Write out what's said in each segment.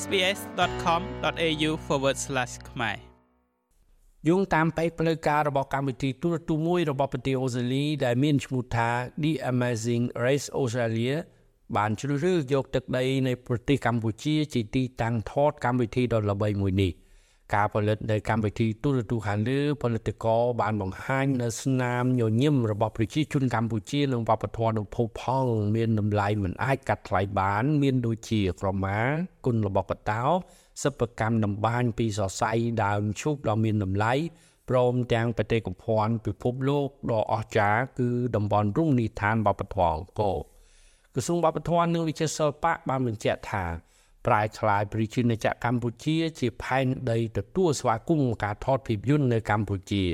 sbs.com.au/ ខ្មែរយោងតាមពេកផ្លូវការរបស់កម្មវិធីទូរទស្សន៍មួយរបស់ប្រទេសអូស្ត្រាលីដែលមានឈ្មោះថា The Amazing Race Australia បានជ្រើសរើសយកទឹកដីនៃប្រទេសកម្ពុជាជាទីតាំងថតកម្មវិធីដ៏ល្បីមួយនេះ ការផលិតនៅកម្មវិធីទូរទស្សន៍ខាងលើផលិតករបានបង្ហាញនៅស្នាមញញឹមរបស់ប្រជាជនកម្ពុជានិងវប្បធម៌នៅភពផងមានតម្លៃមិនអាចកាត់ថ្លៃបាន មានដូចជាក្រមាគុនរបស់កតោសិប្បកម្មតម្បាញពីសរសៃដើមឈូកដ៏មានតម្លៃព្រមទាំងបេតិកភណ្ឌពិភពលោកដ៏អស្ចារ្យគឺតំបន់រមណីយដ្ឋានវប្បធម៌អង្គរក្រសួងវប្បធម៌និងវិចិត្រសិល្បៈបានបញ្ជាក់ថា ប្រែក្លាយប្រជាជនចក្រកម្ពុជា ជាផែនដីទទួលស្វាគមន៍ការថតភាពយន្តនៅកម្ពុជា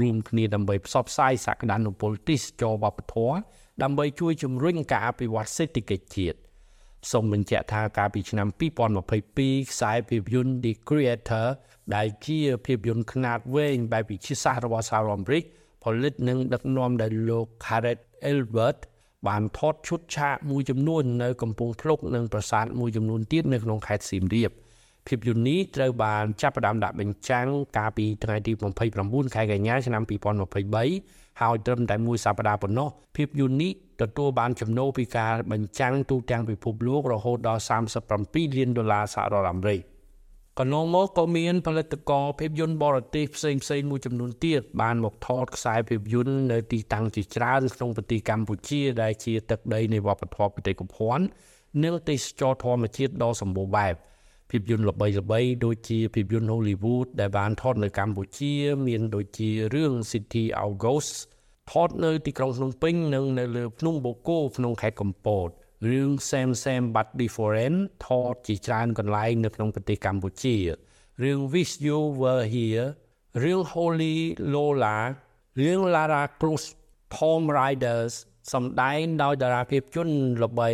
រួមគ្នាដើម្បីផ្សព្វផ្សាយសក្តានុពលទេសចរវប្បធម៌ដើម្បីជួយជំរុញការអភិវឌ្ឍសេដ្ឋកិច្ចជាតិសូមបញ្ជាក់ថាកាលពីឆ្នាំ2022ខ្សែភាពយន្ត The Creator ដែលជាភាពយន្តខ្នាតវែងបែបវិទ្យាសាស្ត្ររបស់សហរដ្ឋអាមេរិកផលិតនិងដឹកនាំដោយលោក Gareth Edwards បានថតឈុតឆាកមួយចំនួននៅកំពង់ភ្លុកនិងប្រាសាទមួយចំនួនទៀតនៅក្នុងខេត្តសៀមរាបភាពយន្តនេះត្រូវបានចាប់ផ្ដើមដាក់បញ្ចាំងកាលពីថ្ងៃទី29ខែកញ្ញាឆ្នាំ2023ហើយត្រឹមតែមួយសប្តាហ៍ប៉ុណ្ណោះភាពយន្តនេះទទួលបានចំណូលពីការបញ្ចាំងទូទាំងពិភពលោករហូតដល់37លានដុល្លារសហរដ្ឋអាមេរិក កន្លងមកក៏មានផលិតករភាពយន្តបរទេសផ្សេងផ្សេងមួយចំនួនទៀតបានមកថតខ្សែភាពយន្តនៅទីតាំងជាច្រើនក្នុងប្រទេសកម្ពុជា ដែលជាទឹកដីនៃវប្បធម៌បេតិកភណ្ឌនិងទេសចរធម្មជាតិដ៏សម្បូរបែបភាពយន្តល្បីៗដូចជាភាពយន្ត Hollywood ដែលបានថតនៅកម្ពុជា មានដូចជារឿង City of Ghosts ថតនៅទីក្រុងភ្នំពេញនិងនៅលើភ្នំបូកគោក្នុងខេត្តកំពត រឿង Same Same But Different ថតជាច្រើនកន្លែងនៅក្នុងប្រទេសកម្ពុជារឿង Wish You Were Here រឿង Holy Lola រឿង Lara Cruz Tom Riders សម្ដែងដោយតារាភាពយន្តល្បី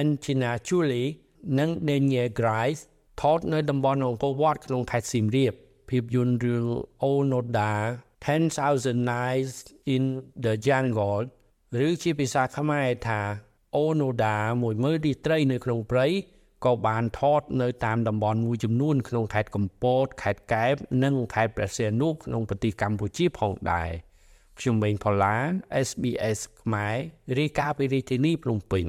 Angelina Jolie និង Daniel Grace ថតនៅតំបន់អង្គរវត្តក្នុងខេត្តសៀមរាបភាពយន្តរឿង Onoda 10,000 Nights in the Jungle ឬជាភាសាខ្មែរថា អូណូដាមួយមើលទីត្រីនៅក្នុងព្រៃក៏បានថតនៅតាមតំបន់មួយចំនួនក្នុងខេត្តកំពតខេត្តកែបនិងខេត្តព្រះសីហនុក្នុងប្រទេសកម្ពុជាផងដែរខ្ញុំម៉េងផល្លា SBS ខ្មែររាយការណ៍ពីរាជធានីភ្នំពេញ